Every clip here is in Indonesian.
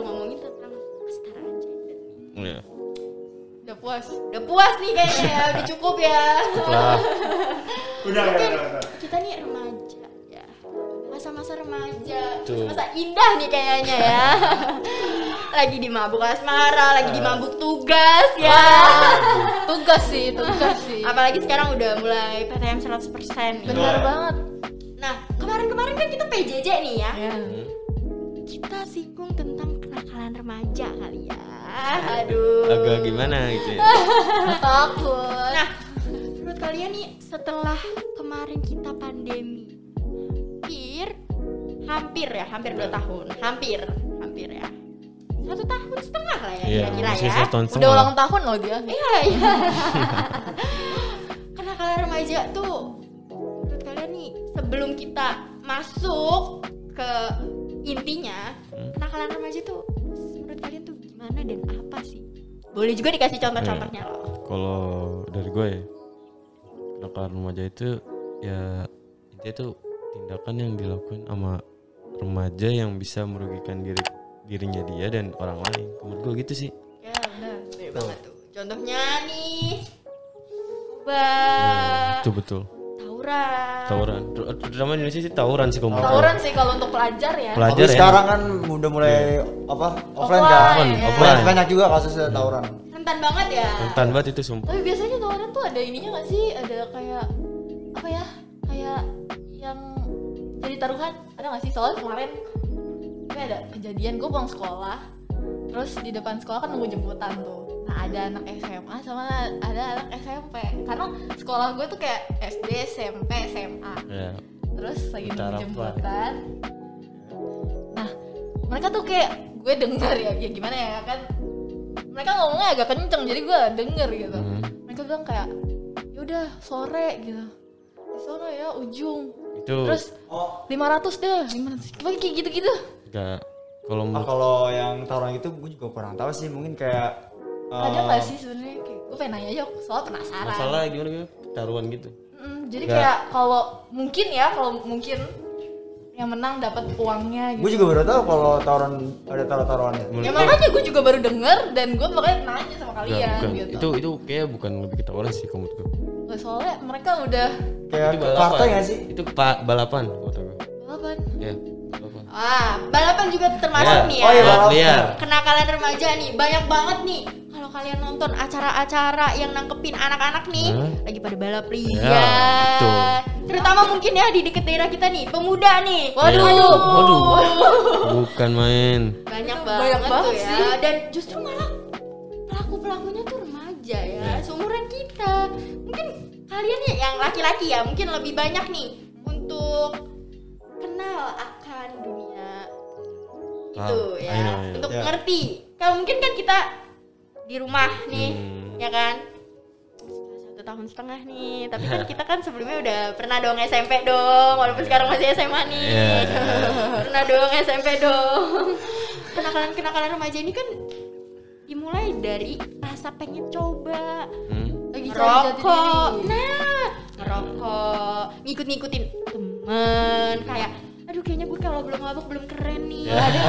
udah ngomongin tentang kesetaraan gender. Iya. Udah puas. Udah puas nih kayaknya ya, udah cukup ya. Lah, Udah, udah, udah, udah. Kita nih remaja ya. Masa-masa remaja, masa indah nih kayaknya ya. lagi di mabuk asmara, lagi di mabuk tugas ya. Tugas sih, tugas sih. Apalagi sekarang udah mulai PTM 100% nih. Benar banget. Nah, kemarin-kemarin kan kita PJJ nih ya. Ya. Kita singgung tentang kenakalan remaja kali ya. Aduh. agak gimana gitu ya. Takut. Nah, menurut kalian nih setelah kemarin kita pandemi, hampir, hampir ya, hampir dua tahun, hampir, hampir ya, satu tahun setengah lah ya Iya, kira-kira masih ya. Udah setengah. ulang tahun loh dia. Iya, iya. Kenakalan remaja tuh, menurut kalian nih sebelum kita masuk ke intinya, Hmm. kenakalan remaja tuh dan apa sih? Boleh juga dikasih contoh-contohnya loh. Kalau dari gue ya, kenakalan remaja itu ya intinya tuh tindakan yang dilakukan sama remaja yang bisa merugikan diri dirinya dia dan orang lain. Menurut gue gitu sih. Ya benar, benar banget tuh. Contohnya nih, coba Ya, itu betul. Tawuran. Tawuran. Di Indonesia sih tawuran sih kalau. Tawuran sih kalau untuk pelajar ya. Pelajar Tapi ya. sekarang kan udah mulai apa offline kan Offline, ya. banyak, banyak juga kasusnya tawuran Rentan banget ya. rentan banget itu sumpah. Tapi biasanya tawaran tuh ada ininya gak sih? Ada kayak apa ya? Kayak yang jadi taruhan ada gak sih? Soalnya kemarin gue ada kejadian gue pulang sekolah terus di depan sekolah kan nunggu jemputan tuh nah ada anak SMA sama ada anak SMP karena sekolah gue tuh kayak SD SMP SMA Ya. terus lagi nunggu jemputan nah mereka tuh kayak gue denger ya ya gimana ya kan? Mereka ngomongnya agak kenceng jadi gue denger gitu. Hmm. mereka bilang kayak yaudah sore gitu. Di sana ya ujung. Itu. Terus oh. 500 deh 500 Pokoknya kayak gitu-gitu. Enggak kalau ah, kalau yang tawuran itu gue juga kurang tahu sih. Mungkin kayak ada nggak sih sebenarnya kayak gue pengen nanya aja soal penasaran masalah gimana gitu taruhan gitu. Mm, jadi Nggak. kayak kalau mungkin ya kalau mungkin yang menang dapat uangnya gitu gue juga baru tahu kalau tawuran ada taruh taruhannya ya makanya gue juga baru denger dan gue makanya nanya sama kalian bukan. gitu Itu itu kayak bukan lebih ke tawuran sih kalau menurut gue. Nggak, soalnya mereka udah kayak Itu partai nggak sih Itu pa- balapan gue. balapan Ya, balapan. Ah, balapan juga termasuk Ya. nih ya. Oh iya, Balap liar. Kenakalan remaja nih, banyak banget nih. Kalau kalian nonton acara-acara yang nangkepin anak-anak nih, Hah? lagi pada balap Ya, liar. betul. Terutama mungkin ya di deket daerah kita nih, pemuda nih. Waduh. Ya, Waduh. Bukan main. Banyak Banyak banget, banget tuh ya. sih. Dan justru malah pelaku-pelakunya tuh remaja ya, Ya. seumuran kita. Mungkin kalian nih yang laki-laki ya, mungkin lebih banyak nih untuk kenal akan dunia itu Paham. ya, I know, I know. untuk Ya. ngerti. Kalau mungkin kan kita di rumah nih, Hmm. ya kan? Satu tahun setengah nih, tapi kan kita kan sebelumnya udah pernah dong SMP dong, walaupun sekarang masih SMA nih. Ya. pernah dong SMP dong. Kenakalan-kenakalan remaja ini kan dimulai dari rasa pengen coba Hmm. lagi diri nah ngerokok ngikut-ngikutin temen kayak aduh kayaknya gue kalau belum mabuk belum keren nih Ya. Aduh.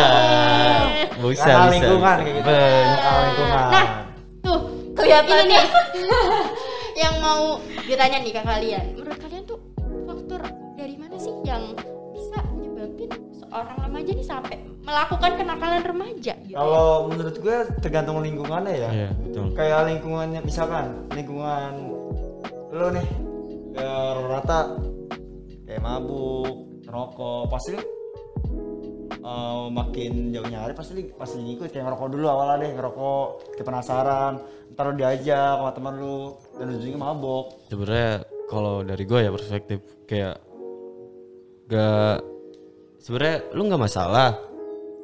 Bisa, bisa. lingkungan bisa. kayak gitu lingkungan nah tuh Kelihatan ini nih yang mau ditanya nih ke kalian menurut kalian tuh faktor dari mana sih yang bisa nyebabin seorang remaja nih sampai melakukan kenakalan remaja gitu kalau menurut gue tergantung lingkungannya ya Iya, betul. kayak lingkungannya misalkan lingkungan lo nih ya rata kayak mabuk rokok pasti eh, makin jauhnya hari pasti pasti ngikut kayak ngerokok dulu awalnya deh ngerokok. Kayak penasaran ntar lo diajak sama teman lu. Dan ujungnya mabuk Sebenarnya kalau dari gue ya perspektif kayak gak sebenarnya lu nggak masalah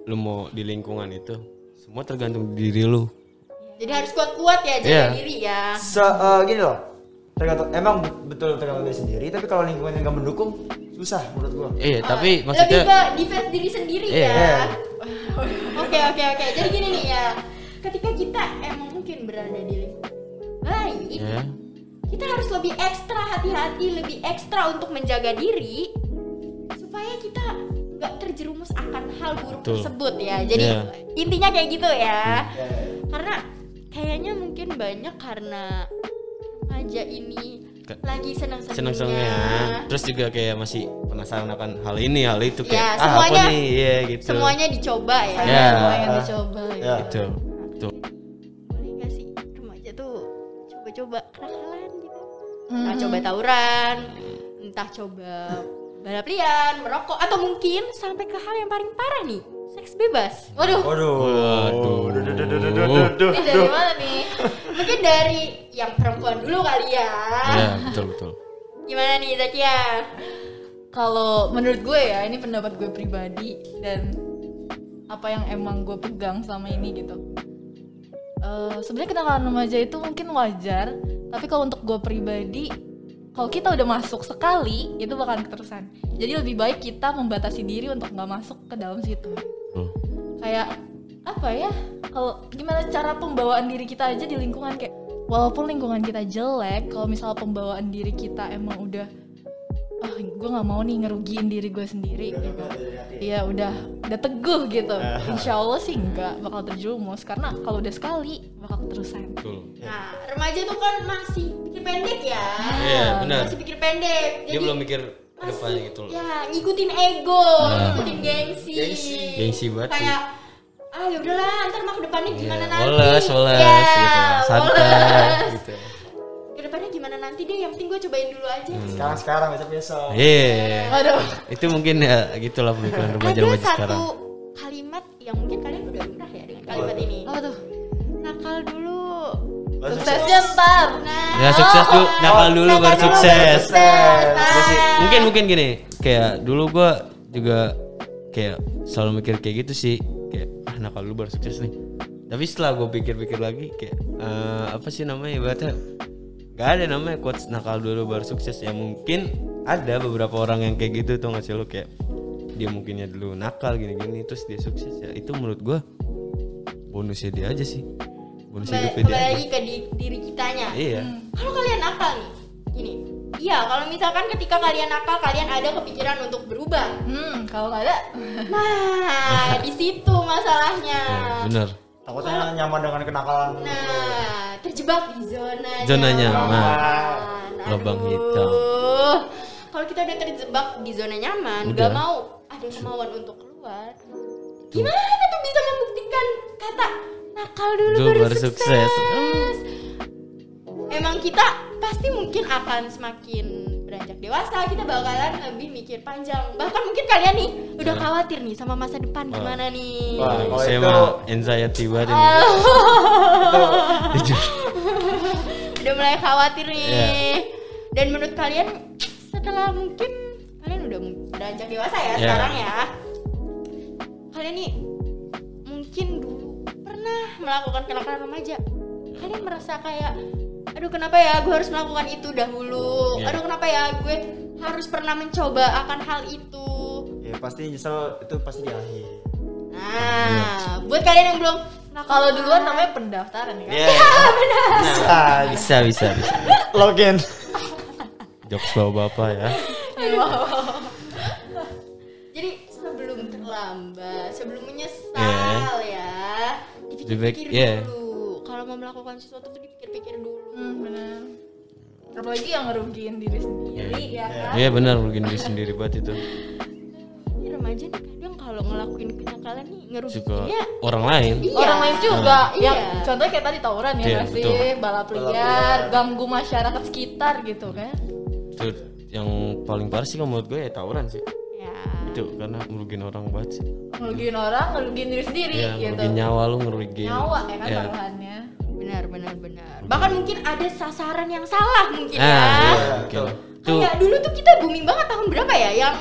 lu mau di lingkungan itu. Semua tergantung diri lu. Jadi harus kuat-kuat ya jaga Iya. diri ya. Se eh, gini loh. Tergantung emang bet- betul tergantung diri sendiri tapi kalau lingkungannya nggak mendukung susah menurut gua. Iya tapi lebih maksudnya ke defense diri sendiri Iya. ya. Oke oke oke. Jadi gini nih ya. Ketika kita emang mungkin berada di lingkungan baik ya kita harus lebih ekstra hati-hati lebih ekstra untuk menjaga diri supaya kita nggak terjerumus akan hal buruk Betul. tersebut ya. Jadi Iya. intinya kayak gitu ya. Ya, karena kayaknya mungkin banyak karena remaja ini Ka- lagi senang-senangnya. Seneng-senengnya terus juga kayak masih penasaran akan hal ini hal itu kayak Ya, ah semuanya- apa nih? Ya gitu. semuanya dicoba ya. Ada Ya. semua yang dicoba ya. gitu. gitu. Tuh. Boleh nggak sih? Remaja tuh coba-coba kenakalan gitu. Hmm. entah coba tawuran entah coba balap liar merokok atau mungkin sampai ke hal yang paling parah nih seks bebas. Waduh. Waduh. Waduh. Duh, duh, duh, duh, duh, duh, duh, Mungkin dari yang perempuan dulu kali ya ya betul betul gimana nih Zakia Kalau menurut gue ya, ini pendapat gue pribadi dan apa yang emang gue pegang selama ini gitu. Eh, Sebenarnya kenakalan remaja itu mungkin wajar, tapi kalau untuk gue pribadi, kalau kita udah masuk sekali itu bakalan keterusan. Jadi lebih baik kita membatasi diri untuk nggak masuk ke dalam situ. Tuh. Kayak apa ya? Kalau gimana cara pembawaan diri kita aja di lingkungan kayak walaupun lingkungan kita jelek, kalau misal pembawaan diri kita emang udah ah gue nggak mau nih ngerugiin diri gue sendiri gitu. Iya udah udah teguh gitu. Insya Allah sih nggak bakal terjerumus karena kalau udah sekali bakal keterusan. Betul. Nah remaja tuh kan masih pikir pendek ya. Iya, benar. masih pikir pendek. Dia belum mikir ke depannya gitu loh. ya ngikutin ego Nah. ngikutin gengsi. Gengsi. gengsi banget sih. kayak ah ya udahlah ntar mah ke depannya gimana Iya, nanti? woles woles Ya, gitu. Santai woles. gitu. Ke depannya gimana nanti deh yang penting gue cobain dulu aja. Sekarang sekarang besok besok. iya. Aduh. Itu mungkin ya gitulah pemikiran ada remaja-remaja satu sekarang. kalimat yang mungkin kalian udah pernah ya dengan kalimat ini. Apa tuh? Nakal dulu. Suksesnya ntar. Nah ya sukses dulu. Oh, nakal dulu nakal baru dulu sukses. sih, Nah. mungkin mungkin gini kayak dulu gua juga kayak selalu mikir kayak gitu sih kayak ah nakal dulu baru sukses nih. Tapi setelah gue pikir-pikir lagi kayak eh, apa sih namanya ibaratnya gak ada namanya quotes nakal dulu baru sukses ya mungkin ada beberapa orang yang kayak gitu tuh ngasih lo kayak dia mungkinnya dulu nakal gini-gini terus dia sukses ya itu menurut gua bonusnya dia aja sih. Bonus hidupnya dia lagi ke di- diri kitanya. Iya. Kalau kalian nakal nih iya kalau misalkan ketika kalian nakal kalian ada kepikiran untuk berubah Hmm kalau nggak ada nah di situ masalahnya Ya, bener Takutnya nyaman dengan kenakalan. nah terjebak di zona Zona nyaman. Aduh. Lubang hitam. kalau kita udah terjebak di zona nyaman Udah. gak mau ada kemauan untuk keluar gimana tuh bisa membuktikan kata nakal dulu Dulu baru, baru sukses, sukses. emang kita pasti mungkin akan semakin beranjak dewasa kita bakalan lebih mikir panjang bahkan mungkin kalian nih udah khawatir nih sama masa depan Wah. gimana nih Wah, kalau saya itu- mah anxiety banget ini Jujur. udah mulai khawatir nih Iya. dan menurut kalian setelah mungkin kalian udah beranjak dewasa ya Iya. sekarang ya kalian nih mungkin dulu pernah melakukan kenakalan remaja kalian merasa kayak aduh kenapa ya gue harus melakukan itu dahulu Iya. aduh kenapa ya gue harus pernah mencoba akan hal itu Ya pasti nyesel itu pasti di akhir. nah buat kalian yang belum melakukan- Kalau duluan namanya pendaftaran ya kan? Iya. Ah, bisa bisa bisa login. jokes bawa bapak ya Jadi sebelum terlambat, sebelum menyesal ya, Lebih baik, dipikir-pikir iya. dulu. Kalau mau melakukan sesuatu tuh dipikir-pikir dulu. Hmm benar Apalagi yang ngerugiin diri sendiri ya kan? iya benar mungkin diri sendiri banget itu Ini remaja nih kadang kalau ngelakuin kenakalan nih suka ngerugiinnya orang lain iya. Orang lain juga Iya. yang contohnya kayak tadi tawuran ya Iya, nggak sih betul. balap liar, liar. ganggu masyarakat sekitar gitu kan? itu yang paling parah sih menurut gue ya tawuran sih Ya. itu karena merugiin orang banget sih Ngerugiin orang, ngerugiin diri sendiri ya gitu. ngerugiin nyawa lu ngerugiin Nyawa ya kan Iya. taruhannya. Benar, benar, benar. Bahkan mungkin ada sasaran yang salah mungkin ah ya. iya, Iya, betul. tuh Kayak dulu tuh kita booming banget tahun berapa ya yang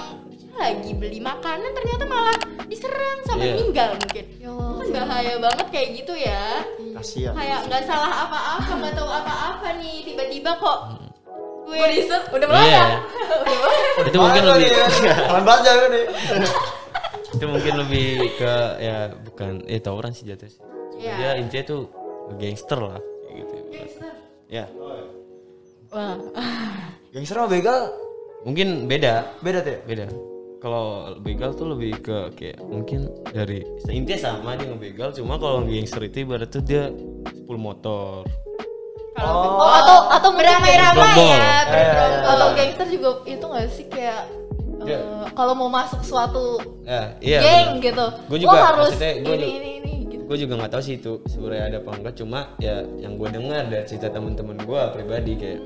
lagi beli makanan ternyata malah diserang sampai Iya. meninggal mungkin. Ya Kan bahaya banget kayak gitu ya. Kasihan. kayak nggak salah apa-apa nggak tahu apa-apa nih tiba-tiba kok gue Gue diset, udah iya melaya. itu mungkin lebih Kalian banget jago nih. itu mungkin lebih ke ya bukan eh tawuran sih jatuh sih Iya. dia intinya tuh gangster lah. Kayak gitu ya. Wah, Gangster sama begal? Mungkin beda. Beda tuh. ya? beda. Kalau begal tuh lebih ke kayak mungkin dari intinya sama dia ngebegal cuma kalau gangster itu ibarat tuh dia full motor. Kalau Oh, atau atau beramai-ramai ya, Eh, bergerombol. atau gangster juga itu nggak sih kayak Iya. eh, kalau mau masuk suatu ya iya geng bener. gitu Gua lo juga, harus gua ini ini ini gitu gue juga nggak tahu sih itu sebenarnya ada apa enggak. Cuma ya yang gue dengar dari cerita teman-teman gue pribadi kayak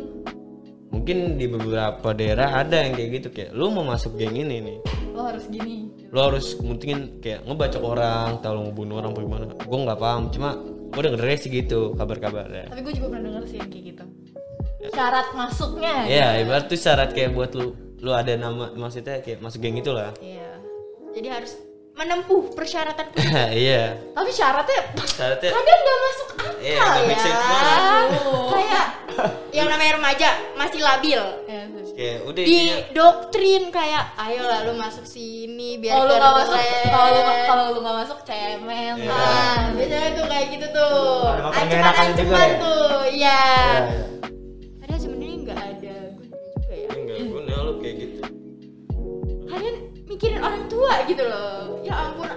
mungkin di beberapa daerah ada yang kayak gitu. Kayak lu mau masuk geng ini nih. Lo harus gini. Lu harus mungkin kayak ngebacok orang atau lu ngebunuh orang apa gimana. Gue nggak paham cuma gue dengernya sih gitu kabar-kabarnya. Tapi gue juga pernah denger sih yang kayak gitu. Syarat masuknya. Ya ibarat tuh syarat kayak buat lu lu ada nama maksudnya kayak masuk geng itu lah Iya. Jadi harus menempuh persyaratan iya tapi syaratnya syaratnya kadang nggak masuk akal Iya, ya. Kayak yang namanya remaja masih labil. ya, kayak udah Di doktrin kayak ayo lah lu masuk sini biar kalau lu nggak masuk kalau lu kalau lu nggak masuk cemen Iya. lah Ah, biasanya tuh kayak gitu tuh. Enakan juga Ancaman-ancaman ya? tuh, iya. Mikirin orang tua gitu loh. Ya ampun.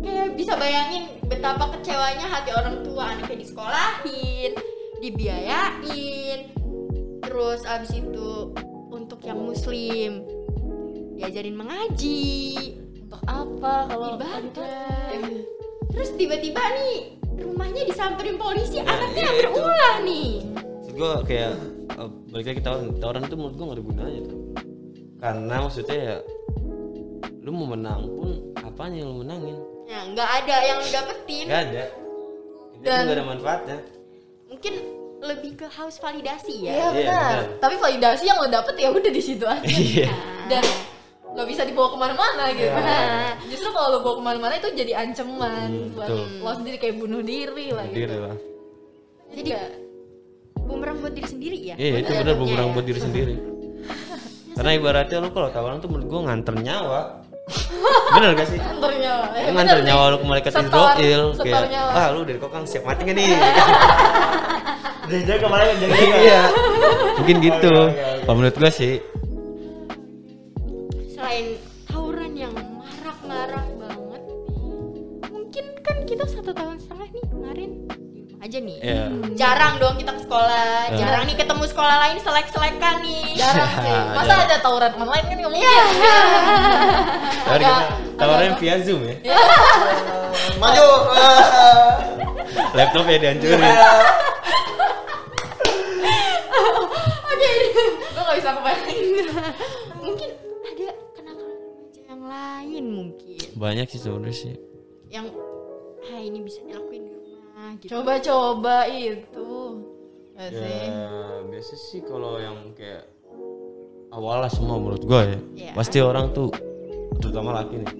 Kayak bisa bayangin betapa kecewanya hati orang tua anaknya disekolahin, dibiayain. Terus abis itu untuk yang muslim diajarin mengaji, untuk apa kalau ibadah. Terus tiba-tiba nih rumahnya disamperin polisi, anaknya iya, berulah nih. gue kayak eh, balik lagi tawaran tawaran itu menurut gue gak ada gunanya tuh karena maksudnya ya lu mau menang pun apanya yang lu menangin Ya, nggak ada yang lu dapetin. gak ada itu Dan- gak ada manfaatnya Mungkin lebih ke haus validasi ya. Iya Iya, benar. benar. Tapi validasi yang lo dapet ya udah di situ aja. iya Dan nggak bisa dibawa ke mana-mana gitu. Iya. Justru kalau lo bawa ke mana-mana itu jadi ancaman Hmm, buat betul. lo sendiri kayak bunuh diri lah gitu. diri lah Jadi bumerang buat diri sendiri ya. iya itu benar bumerang buat diri sendiri karena ibaratnya lu kalau tawaran tuh menurut gue nganter nyawa bener gak sih? Nganter nyawa. Nganter bener nyawa lu ke malaikat Israel setor kayak nyawa. ah lu dari kokang siap mati gak nih? Jadi yang jaga. iya. Mungkin gitu. kalau menurut gue sih. Selain tawuran yang marak-marak banget nih, mungkin kan kita satu tahun setengah nih kemarin aja nih. Iya. Jarang dong kita ke sekolah, Iya. jarang nih ketemu sekolah lain selek-selekan nih. Jarang sih. Masa Jarang. ada tawuran online kan nggak mungkin. Iya. Tawaran kita tawarannya via zoom ya Maju. laptopnya dihancurin Gue nggak bisa kebayang. mungkin ada kenakalan remaja yang lain mungkin banyak sih sebenarnya sih yang ah ini bisa dilakuin di rumah gitu. Coba-coba itu. Sih. ya biasa sih kalau yang kayak awalnya semua menurut gue ya Iya. pasti orang tuh terutama laki nih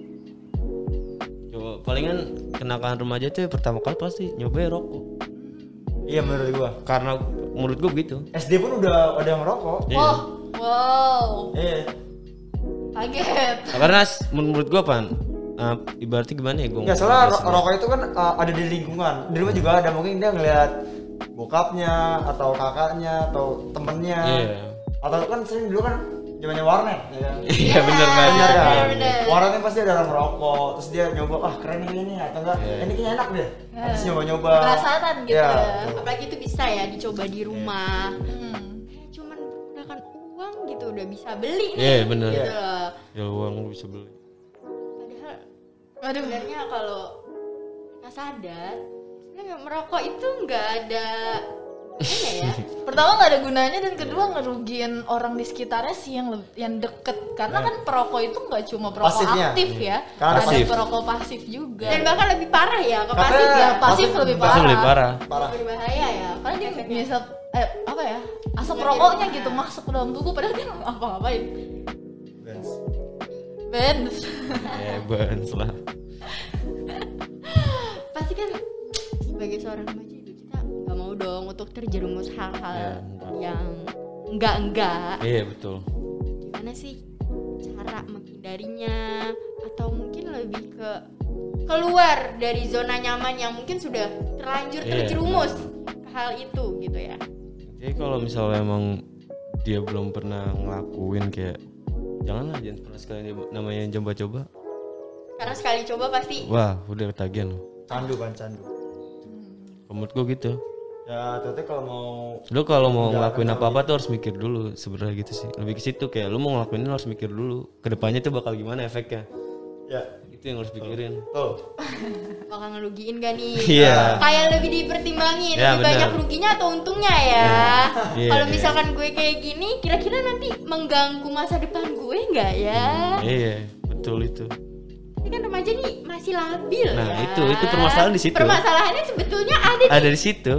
coba palingan kenakalan remaja tuh pertama kali pasti nyobain rokok Iya menurut gua. karena menurut gue begitu SD pun udah udah ngerokok. Iya. Oh, wow. Iya. Kaget. karena menurut gue pan eh, ibaratnya gimana ya gue Enggak salah ro- rokok itu kan uh, ada di lingkungan. Di rumah juga ada. Mungkin dia ngelihat bokapnya atau kakaknya atau temennya. Iya. Atau kan sering dulu kan zamannya warnet ya kan. iya bener banget Bener kan? Iya. Warnetnya pasti ada orang merokok, terus dia nyoba, ah keren ini nih, atau enggak, Iya. ini kayaknya enak deh. Terus nyoba-nyoba. Penasaran gitu Iya. ya. apalagi itu bisa ya dicoba di rumah Hmm. kayak cuman menggunakan uang gitu udah bisa beli nih Iya bener gitu loh. ya uang lu bisa beli Aduh. sebenarnya kalau nggak sadar sebenarnya merokok itu nggak ada ya Pertama nggak ada gunanya dan kedua ngerugiin orang di sekitarnya sih yang yang deket karena kan perokok itu nggak cuma perokok Pasifnya. aktif ya, Karena ada pasif. perokok pasif juga. dan bahkan lebih parah ya ke pasif ya ya pasif pasif- lebih parah. lebih parah Parah. berbahaya ya Karena dia bisa eh apa ya asap Iya, rokoknya iya. gitu masuk ke dalam tubuh padahal dia nggak ngapa-ngapain. Benz. Benz. ya bans lah pasti kan sebagai seorang remaja itu kita nggak mau dong untuk terjerumus hal-hal Ya, yang enggak enggak iya betul gimana sih cara menghindarinya atau mungkin lebih ke keluar dari zona nyaman yang mungkin sudah terlanjur Iya. terjerumus ke hal itu gitu ya jadi kalau misalnya emang dia belum pernah ngelakuin kayak janganlah jangan pernah sekali namanya coba-coba karena sekali coba pasti. Wah udah ketagihan loh Candu kan candu. Kalau menurut gue gitu. Ya teteh kalau mau lu kalau mau ngelakuin apa-apa tuh harus mikir dulu sebenarnya gitu sih. Lebih ke situ kayak lu mau ngelakuin ini harus mikir dulu ke depannya tuh bakal gimana efeknya. Ya itu yang harus pikirin tuh bakal ngerugiin gak nih Iya. kayak lebih dipertimbangin Ya, lebih benar. banyak ruginya atau untungnya ya Iya, kalau iya. misalkan gue kayak gini kira-kira nanti mengganggu masa depan gue nggak ya iya betul itu tapi kan remaja nih masih labil Nah, ya. itu- itu permasalahan di situ. permasalahannya sebetulnya ada ada di situ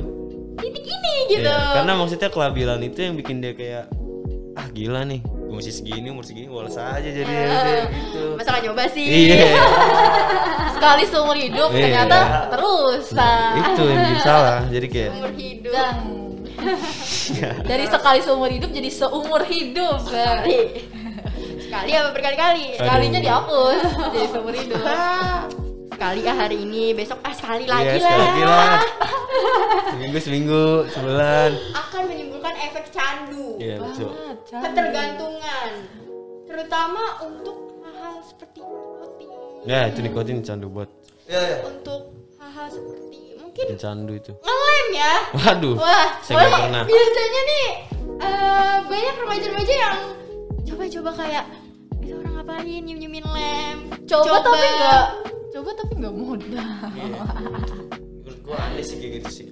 di titik ini gitu Iya, karena maksudnya kelabilan itu yang bikin dia kayak ah gila nih gue masih segini umur segini bolos aja jadi udah gitu. masa gak nyoba sih? Iya. Sekali seumur hidup Iya. ternyata terus nah, itu yang bikin salah jadi kayak umur hidup. Dan dari sekali seumur hidup jadi seumur hidup sekali. Sekali apa berkali-kali? Sekalinya dihapus jadi seumur hidup. Sekali ah hari ini. Besok ah sekali iya lagi sekali lah. lagi lah seminggu seminggu sebulan. Akan menimbulkan efek candu. Iya betul. Ketergantungan. Terutama untuk hal-hal seperti nikotin. Ya itu nikotin candu buat. Ya ya. Untuk hal-hal seperti mungkin bikin candu itu. ngelem ya? Waduh wah. saya nggak wah, pernah. biasanya nih eh, banyak remaja-remaja yang coba-coba kayak itu orang ngapain? Nyium nyiumin lem. Coba, tapi enggak coba tapi enggak mudah Iya. Gua aneh sih kayak gitu sih.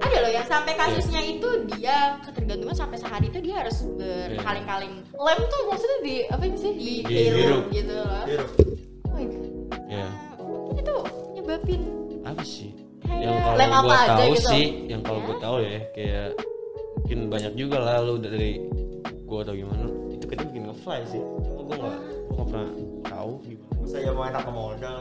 Ada loh yang sampai kasusnya itu dia ketergantungan sampai sehari itu dia harus berkaleng-kaleng lem tuh maksudnya di apa sih di Dihirup. gitu loh. Hirup. oh my God. ya mungkin itu nyebabin. Apa sih? Kayak yang kalau lem apa gua aja tahu gitu. sih yang kalau gua tahu ya kayak mungkin banyak juga lah lu dari gua atau gimana itu kita bikin ngefly sih. Cuma gua nggak gua nggak pernah tahu gimana. Saya mau enak ke modal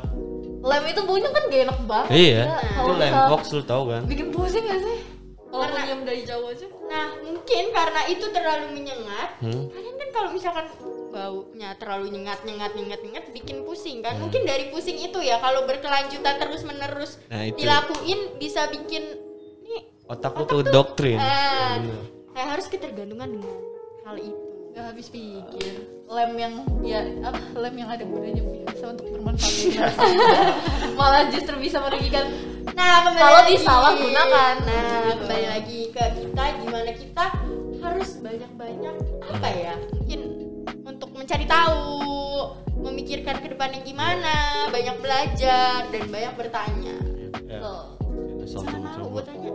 lem itu baunya kan gak enak banget iya. Ya, itu kalau lem fox lu tahu kan? Bikin pusing gak sih? Kalau Karena- nyium dari jauh aja. Nah mungkin karena itu terlalu menyengat hmm? kalian kan kalau misalkan baunya terlalu nyengat nyengat nyengat nyengat bikin pusing kan? Hmm. mungkin dari pusing itu ya kalau berkelanjutan terus menerus Nah, itu. dilakuin bisa bikin nih otak lu tuh doktrin. eh, kayak harus ketergantungan dengan hal itu. Gak habis pikir lem yang ya apa lem yang ada gunanya biasa untuk bermanfaat lunas. malah justru bisa merugikan nah kembali Kalau lagi. disalahgunakan. nah kembali lagi ke kita gimana kita harus banyak banyak apa ya mungkin untuk mencari tahu memikirkan ke depannya gimana banyak belajar dan banyak bertanya ya. Tuh. Asal Jangan malu gue tanya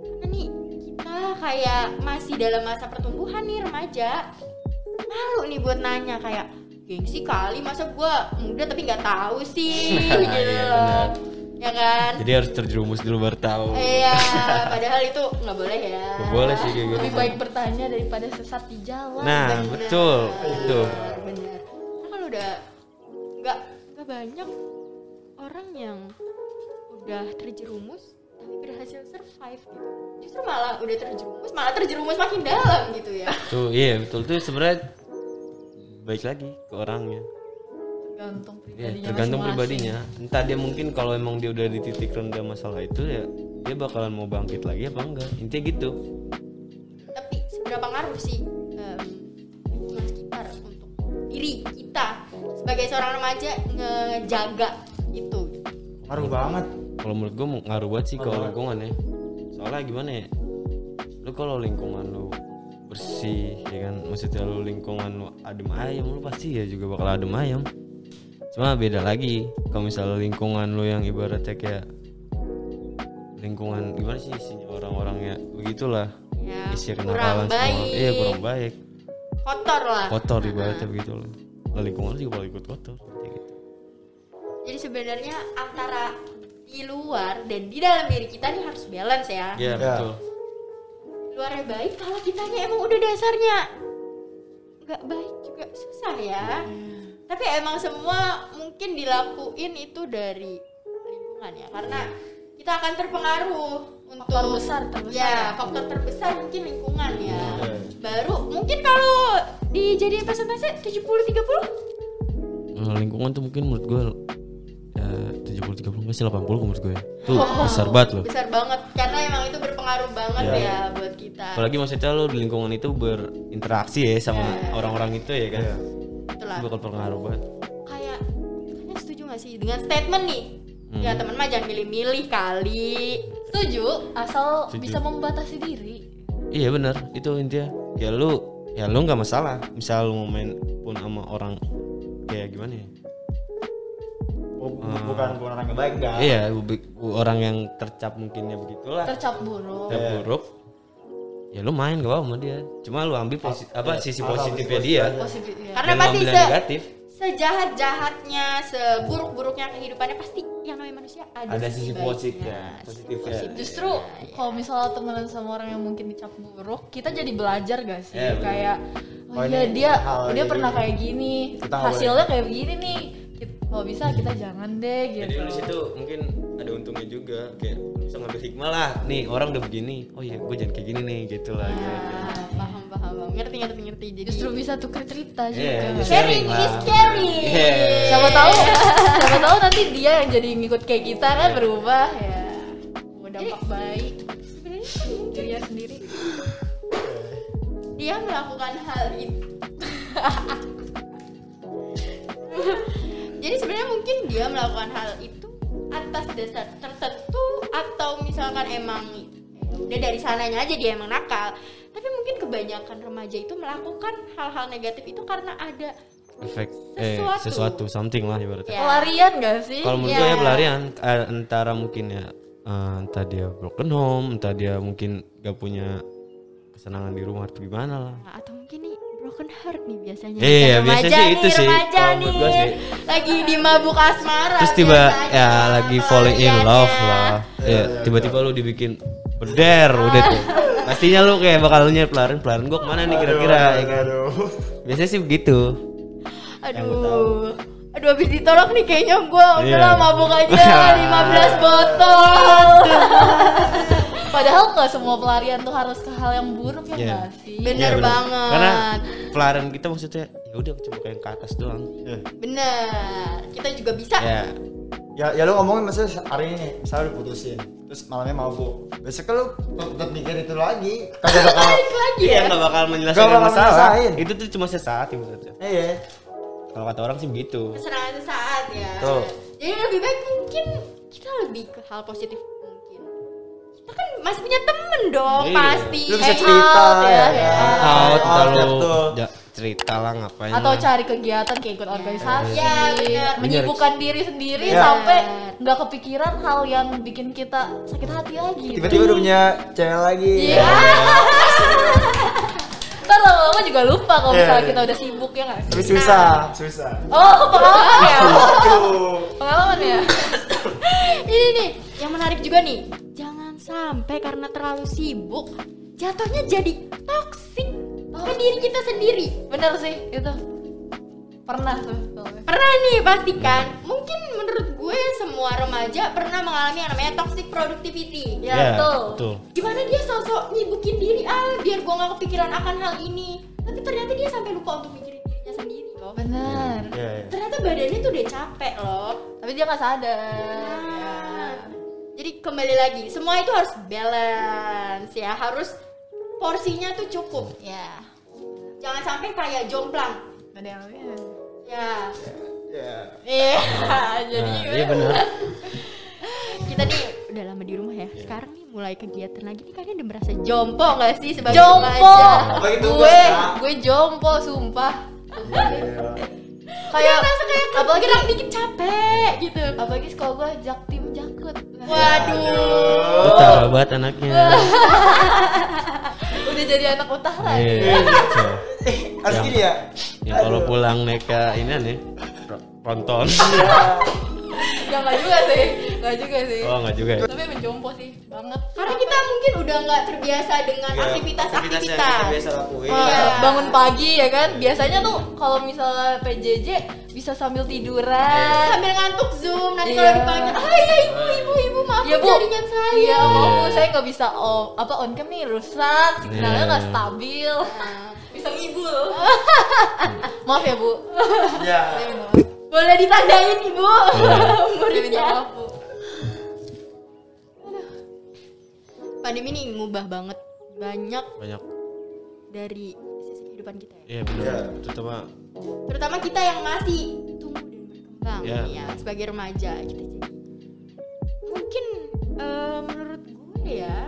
karena nih kita kayak masih dalam masa pertumbuhan nih remaja malu nih buat nanya kayak gengsi kali masa gue muda tapi nggak tahu sih? Nah, gitu iya, loh. ya kan? Jadi harus terjerumus dulu baru tahu. Iya padahal itu nggak boleh ya. Gak boleh sih kayak gitu. Lebih baik bertanya daripada sesat di jalan. Nah Bener. betul itu benar. Karena kalau udah nggak nggak banyak orang yang udah terjerumus berhasil survive gitu justru malah udah terjerumus malah terjerumus makin dalam gitu ya tuh iya betul tuh sebenarnya baik lagi ke orangnya tergantung Iya, pribadinya tergantung masing-masing. pribadinya. Entah dia mungkin kalau emang dia udah di titik rendah masalah itu ya dia bakalan mau bangkit lagi apa enggak. Intinya gitu. tapi seberapa ngaruh sih em, lingkungan sekitar untuk diri kita sebagai seorang remaja ngejaga itu ngaruh banget Kalau menurut gue ngaruh banget sih kalau lingkungan ya. Soalnya gimana ya? Lu kalau lingkungan lu bersih ya kan? Maksudnya lu lingkungan lu adem ayam lu pasti ya juga bakal adem ayam. Cuma beda lagi kalau misalnya lingkungan lu yang ibaratnya kayak lingkungan gimana sih isinya? Orang-orangnya begitulah. Ya isi kurang kenakalan semua. baik. Iya kurang baik. Kotor lah. Kotor ibaratnya begitu loh lah lingkungan juga bakal ikut kotor kayak gitu. jadi sebenarnya antara di luar dan di dalam diri kita nih harus balance ya Iya Ya. betul luarnya baik kalau kitanya emang udah dasarnya nggak baik juga susah ya tapi emang semua mungkin dilakuin itu dari lingkungan ya karena kita akan terpengaruh untuk Faktor besar, terbesar. ya faktor terbesar mungkin lingkungan ya Iya. baru mungkin kalau dijadiin persentase 70 30 Nah, lingkungan tuh mungkin menurut gue ya, 70 30 masih 80 menurut gue ya. Tuh besar banget loh. besar banget karena emang itu berpengaruh banget Iya. ya buat kita Apalagi maksudnya lo di lingkungan itu berinteraksi ya sama Iya. orang-orang itu ya kan. Iya. lah bakal pengaruh banget kayak kalian setuju gak sih dengan statement nih Hmm. ya teman mah jangan milih-milih kali Setuju, asal Setuju. bisa membatasi diri. iya benar itu intinya ya lu ya lu nggak masalah misal lu mau main pun sama orang kayak gimana ya Bu- bukan bukan orang yang baik enggak iya bu- bu- orang yang tercap mungkinnya begitulah Tercap buruk. tercap Iya. buruk ya lu main gak apa sama dia cuma lu ambil posi- apa iya. sisi positifnya sisi dia. Positif ya. karena Jangan pasti ambil se yang negatif sejahat-jahatnya seburuk-buruknya kehidupannya pasti yang namanya manusia ada, ada sisi baiknya. positifnya positifnya Justru kalau misalnya temenan sama orang yang mungkin dicap buruk, kita jadi belajar gak sih? Iya, bener. kayak oh, Oh, iya ini dia dia kayak pernah kayak gini, hasilnya kayak begini nih. Kalau bisa kita jangan deh jadi gitu. lu situ mungkin ada untungnya juga kayak bisa ngambil hikmah lah nih orang udah begini oh iya gue jangan kayak gini nih gitu lah gitu. Ah, paham paham paham. ngerti ngerti ngerti jadi Justru bisa tuker cerita juga. Iya, iya. sharing sharing is caring Iya. Siapa tahu, siapa tahu nanti dia yang jadi ngikut kayak kita kan berubah ya. Mau dampak baik sebenarnya kan mungkin dirinya sendiri. dia melakukan hal itu jadi sebenarnya mungkin dia melakukan hal itu atas dasar tertentu atau misalkan emang udah dari sananya aja dia emang nakal tapi mungkin kebanyakan remaja itu melakukan hal-hal negatif itu karena ada efek eh Sesuatu. sesuatu something lah ibaratnya Ya. Pelarian gak sih? kalau menurut Ya. gue ya pelarian eh, antara mungkin ya eh, entah dia broken home entah dia mungkin gak punya kesenangan di rumah atau gimana lah Nah, atau broken heart nih biasanya. Iya, Kan biasanya sih nih, itu sih, remaja nih gua sih. lagi di mabuk asmara terus tiba biasanya, ya lagi falling in love pelariannya. lah. Ya tiba-tiba lu dibikin beder udah tuh. Pastinya lu kayak bakal nyari pelarian pelarian gue ke mana nih kira-kira ya kan? aduh biasanya sih begitu. Aduh. Aduh habis ditolak nih kayaknya gue udahlah Iya. mabuk aja 15 botol Padahal nggak semua pelarian tuh harus ke hal yang buruk ya Iya. nggak sih? bener Iya, banget. Karena pelarian kita maksudnya ya udah cuma kayak ke atas doang. Iya. bener. Kita juga bisa. Ya ya ya lu ngomongin maksudnya hari ini misalnya lu putusin terus malamnya mabuk. Besok lu tetap mikir itu lagi. Kagak bakal lagi iya ya? nggak bakal menyelesaikan Nggak bakal masalah. menyelesain. itu tuh cuma sesaat ibaratnya iya. Kalau kata orang sih begitu. Kesenangan sesaat ya. Tuh. jadi lebih baik mungkin kita lebih ke hal positif kan masih punya temen dong Iya. pasti lu bisa cerita out ya, ya, ya. out Out, betul. ja- cerita lah ngapain Atau lah. cari kegiatan kayak ikut organisasi, Ya, bener. menyibukkan diri sendiri Iya. sampai nggak kepikiran hal yang bikin kita sakit hati lagi. tiba-tiba udah punya cewek lagi Iya. Ntar lama-lama juga lupa kalau Iya, misalnya iya. kita udah sibuk ya nggak sih? tapi susah susah Oh pengalaman ya? Pengalaman ya? ini nih yang menarik juga nih sampai karena terlalu sibuk jatuhnya jadi toksik ke diri kita sendiri Bener sih itu. Pernah tuh. pernah nih pastikan mungkin menurut gue semua remaja pernah mengalami yang namanya toxic productivity Ya, Ya, betul. betul gimana dia sosok nyibukin diri ah biar gue nggak kepikiran akan hal ini tapi ternyata dia sampai lupa untuk mikirin dirinya sendiri loh Bener. Iya, iya. ternyata badannya tuh udah capek loh Tapi dia nggak sadar. Ah. Jadi kembali lagi, semua itu harus balance ya, harus porsinya tuh cukup ya. Jangan sampai kayak jomplang. Ada yang lain. Ya. Iya. Jadi nah, iya benar kita nih udah lama di rumah ya. Sekarang nih mulai kegiatan lagi nih kalian udah merasa jompo gak sih sebagai Jompo. tugas, Gue, gue jompo sumpah. Iya. Kayak Merasa kayak apalagi dikit capek gitu. apalagi sekolah gue jakut. Waduh. utara banget anaknya Udah jadi anak utara. iya gitu. harus gini ya ya kalau pulang naik ke ini nih ronton Ya nggak juga sih, nggak juga sih. oh nggak juga ya Tapi menjompo sih banget. Karena kita mungkin udah nggak terbiasa dengan Iya, aktivitas-aktivitas. biasa lakuin Iya. Kayak bangun pagi ya kan biasanya tuh kalau misalnya PJJ bisa sambil tiduran sambil ngantuk zoom nanti Iya. kalau dipanggil ah iya ibu ibu ibu maaf Iya bu, jaringan saya iya Iya. bu saya nggak bisa oh apa on cam nih rusak signalnya Iya. nggak stabil Nah, bisa ngibul maaf ya bu ya maaf. boleh ditandain ibu Iya. pandemi ini ngubah banget banyak banyak. dari sisi kehidupan kita ya. Iya benar. Iya. terutama terutama kita yang masih tumbuh dan berkembang Ya. ya sebagai remaja kita jadi. Mungkin eh, menurut gue ya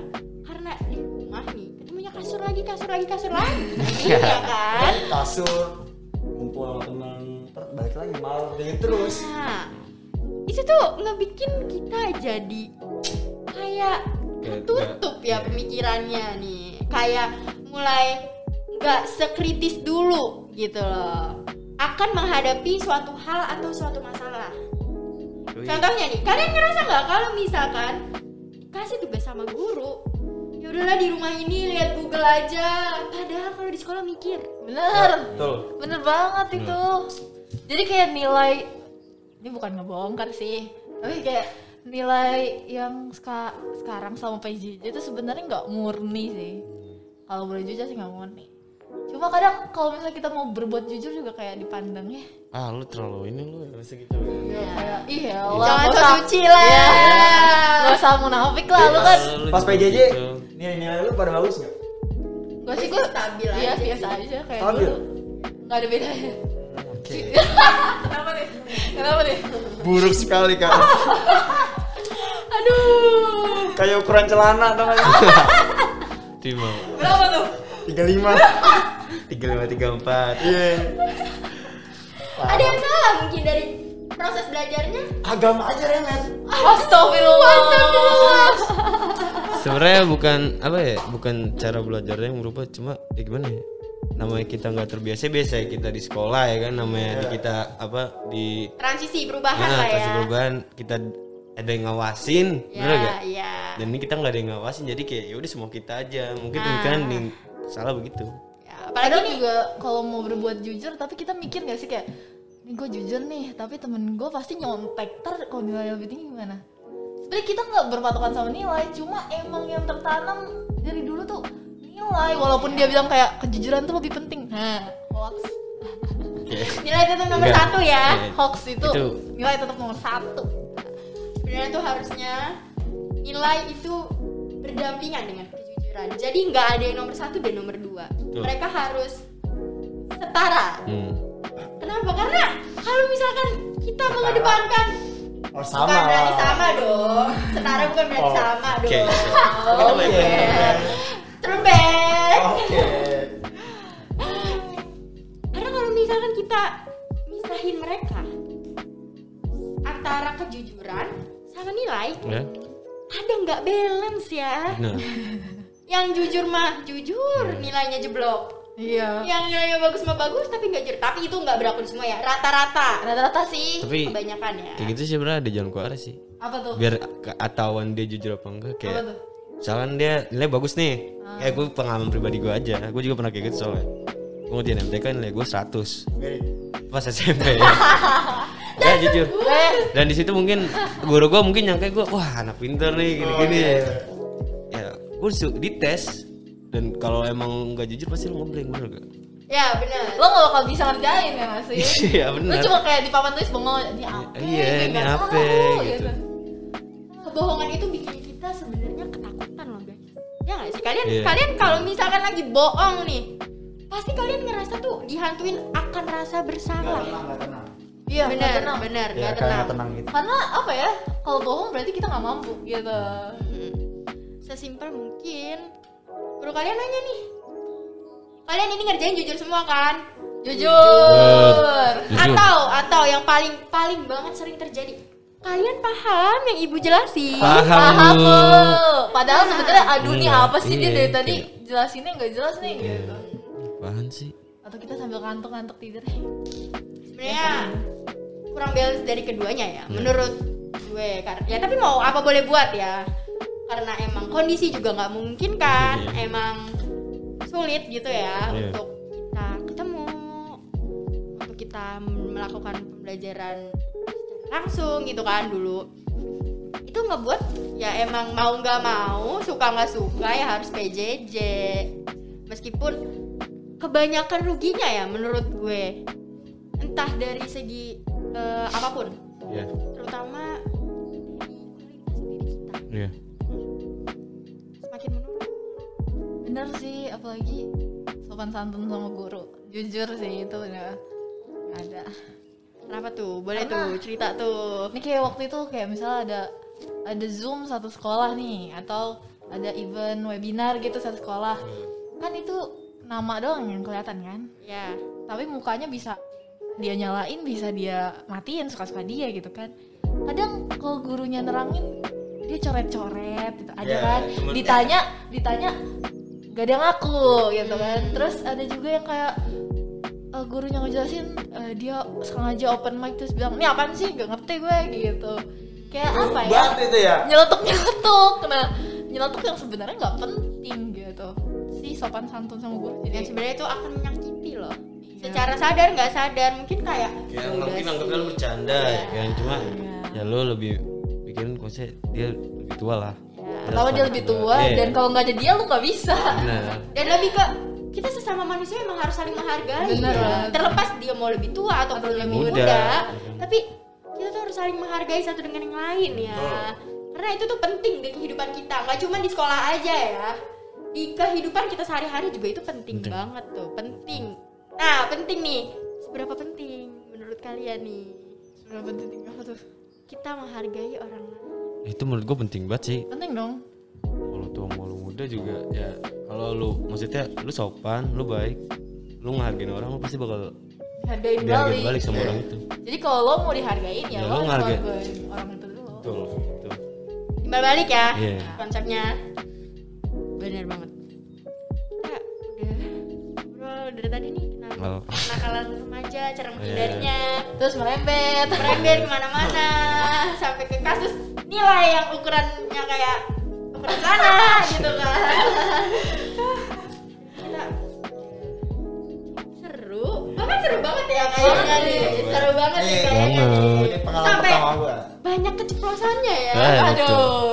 karena di rumah nih ketemunya kasur lagi kasur lagi kasur lagi. Ya kan? Kasur ngumpul sama teman balik lagi malam kayak gitu terus. Nah itu tuh ngebikin kita jadi Kayak tertutup ya iya. pemikirannya nih. Kayak mulai nggak sekritis dulu gitu loh. Akan menghadapi suatu hal atau suatu masalah. Contohnya nih kalian ngerasa nggak kalau misalkan kasih tugas sama guru ya udahlah di rumah ini lihat Google aja. Padahal kalau di sekolah mikir. Bener. Betul. Bener banget itu. Jadi kayak nilai ini bukan ngebongkar sih tapi kayak nilai yang ska- sekarang sama PJJ itu sebenarnya nggak murni sih. Kalau boleh jujur sih nggak murni. Cuma kadang kalau misalnya kita mau berbuat jujur juga kayak dipandang ya. Ah lu terlalu ini lu masa gitu. Ya, kayak ih ya Allah jangan nggak so usah- suci lah. Iya, nggak usah munafik lah lu kan. pas PJJ gitu. nilai nilai lu pada bagus nggak? Gue sih gue stabil iya biasa aja kayak Stabil? dulu nggak ada bedanya. Oke. Kenapa nih? Kenapa nih? Buruk sekali kak aduh. Kayak ukuran celana tau gak Timau. berapa tuh? Tiga lima. Tiga lima tiga empat. iya. Ada yang salah mungkin dari proses belajarnya? Agama aja remet Astagfirullah. Sebenarnya bukan apa ya, bukan cara belajarnya yang berubah, cuma ya gimana ya? Namanya kita nggak terbiasa biasa ya kita di sekolah ya kan, namanya di kita apa di transisi perubahan nah, lah ya. kasih perubahan. Kita ada yang ngawasin, ya bener gak? ya Dan ini kita nggak ada yang ngawasin, jadi kayak ya udah semua kita aja. Mungkin Nah. pemikiran yang salah begitu. Ya, apalagi Kadang nih juga kalau mau berbuat jujur tapi kita mikir gak sih kayak ini gue jujur nih tapi temen gue pasti nyontek ter kalau nilai lebih tinggi gimana sebenarnya kita nggak berpatokan sama nilai cuma emang yang tertanam dari dulu tuh nilai walaupun dia bilang kayak kejujuran tuh lebih penting nah hoax Oke. nilai tetap nomor Enggak. satu ya Iya. hoax itu, Itu- nilai tetap nomor satu sebenarnya tuh harusnya nilai itu berdampingan dengan kejujuran jadi nggak ada yang nomor satu dan nomor dua Betul. mereka harus setara Hmm. kenapa karena kalau misalkan kita mengedepankan oh sama bukan berarti sama dong setara bukan berarti Oh, sama Oke. dong Oke. baik-baik. Trumpet. oke Karena kalau misalkan kita misahin mereka antara kejujuran sama nilai, Ya. ada nggak balance ya? Nah, Yang jujur mah jujur, nilainya jeblok. iya Yang nilainya bagus mah bagus, tapi nggak jujur. Tapi itu nggak berlaku semua ya, rata-rata. rata-rata sih tapi Kebanyakan ya. kayak gitu sih sebenarnya ada jalan keluar sih. apa tuh Biar ketahuan dia jujur apa enggak apa kayak tuh misalkan dia nilai bagus nih Ah. kayak gue pengalaman pribadi gue aja gue juga pernah kayak gitu soalnya gue ngerjain MTK nilai gue 100 pas SMP ya ya jujur eh dan di situ mungkin guru gue mungkin nyangka gue wah anak pinter nih gini gini iya. ya gue dites dan kalau emang nggak jujur pasti lo ngeblank bener gak Ya benar. lo gak bakal bisa ngerjain ya nggak sih iya lo bener cuma kayak di papan tulis bengong ini apa Iya, ini apa, gitu. Kebohongan itu bikin kita sebenarnya ketakutan loh guys. Ya nggak sih kalian Iya. kalian kalau misalkan lagi bohong nih, pasti kalian ngerasa tuh dihantuin akan rasa bersalah. tenang iya benar, tenang. benar, ya tenang. tenang gitu karena apa ya kalau bohong berarti kita nggak mampu gitu Hmm. Sesimpel mungkin. Guru kalian nanya nih, kalian ini ngerjain jujur semua kan? jujur Jujur. Atau atau yang paling paling banget sering terjadi, kalian paham yang ibu jelasin? paham paham Bu. padahal sebenarnya aduh nih Iya, apa sih dia iya, dari tadi kayak- jelasinnya nggak jelas nih gitu Apaan sih atau kita sambil ngantuk-ngantuk tidur Sebenarnya kurang balance dari keduanya ya, menurut gue. Ya tapi mau apa boleh buat ya, karena emang kondisi juga nggak mungkin kan, Iya. emang sulit gitu ya Iya. untuk kita ketemu, untuk kita melakukan pembelajaran langsung gitu kan dulu. Itu ngebuat ya emang mau nggak mau, suka nggak suka ya harus PJJ. Meskipun kebanyakan ruginya ya menurut gue entah dari segi eh, apa pun. Ya terutama iya. Semakin menurun. Bener sih apalagi sopan santun sama guru. Jujur sih itu Nggak ada. Kenapa tuh? Boleh Karena- tuh cerita tuh. ini kayak waktu itu kayak misalnya ada ada zoom satu sekolah nih atau ada event webinar gitu satu sekolah. Kan itu nama doang yang kelihatan kan? Ya. tapi mukanya bisa dia nyalain bisa dia matiin suka-suka dia gitu kan. Kadang kalau gurunya nerangin dia coret-coret gitu. Ada Ya, kan? ditanya ditanya gak ada yang ngaku gitu kan. Terus ada juga yang kayak eh, gurunya ngejelasin eh, dia sengaja open mic terus bilang ini apaan sih? Gak ngerti gue gitu. Kayak apa ya? itu ya. nyeletuk nyeletuk nah nyeletuk yang sebenarnya nggak penting gitu. Si sopan santun sama guru jadi sebenarnya itu akan menyakiti loh. Iya. Secara sadar nggak sadar mungkin kayak "Ya udah mungkin sih." anggapnya lu bercanda ya kan cuma Iya. ya lu lebih pikirin konsep dia lebih tua lah pertama dia lebih tua Iya. dan kalau nggak ada dia lu nggak bisa benar Dan lebih ke kita sesama manusia emang harus saling menghargai. Bener ya. banget. Terlepas dia mau lebih tua ataupun lebih muda, muda. tapi kita tuh harus saling menghargai satu dengan yang lain ya. Karena itu tuh penting di kehidupan kita, nggak cuma di sekolah aja ya. Di kehidupan kita sehari-hari juga itu penting, Penting. banget tuh, penting. Nah, penting nih. Seberapa penting menurut kalian nih? seberapa penting apa tuh Kita menghargai orang lain. itu menurut gue penting banget sih penting dong kalau tua mau lu muda juga ya kalau lu maksudnya lu sopan lu baik lu ngehargain orang lu pasti bakal dihargain dihargain balik balik sama orang itu jadi kalau lo mau dihargain ya, Ya, lo ngehargain. menghargain orang itu dulu betul betul Timbal balik ya Iya. konsepnya. Bener banget. Cara Iya. menghindarinya, terus merembet merembet ke mana-mana, sampai ke kasus nilai yang ukurannya kayak ukuran sana gitu kan. Kita seru, bahkan seru banget ya kayaknya nih, seru banget nih kayaknya nih. banget. Ini pengalaman Sampai banyak keceplosannya ya. Eh, betul. aduh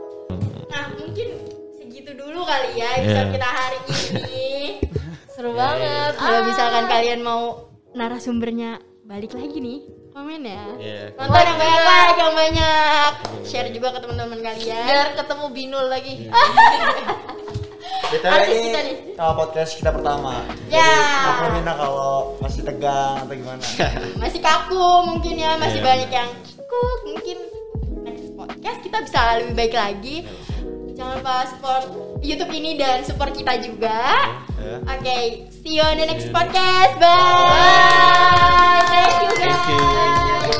Nah mungkin segitu dulu kali ya episode Iya. kita hari ini. seru banget Kalau Ah. misalkan kalian mau narasumbernya balik lagi nih, komen ya. Iya. Nonton yang banyak like, yang banyak. Share juga ke teman-teman kalian. biar ketemu binul lagi Kita Artis ini kita nih. uh, podcast kita pertama. Ya. Jadi maklumin lah kalau masih tegang atau gimana. Masih kaku mungkin ya, masih Iya. banyak yang kikuk. Mungkin next podcast kita bisa lebih baik lagi. Jangan lupa support YouTube ini dan support kita juga. Yeah. Oke, okay, see you on the next yeah. podcast. Bye. Bye. Thank you guys. Thank you.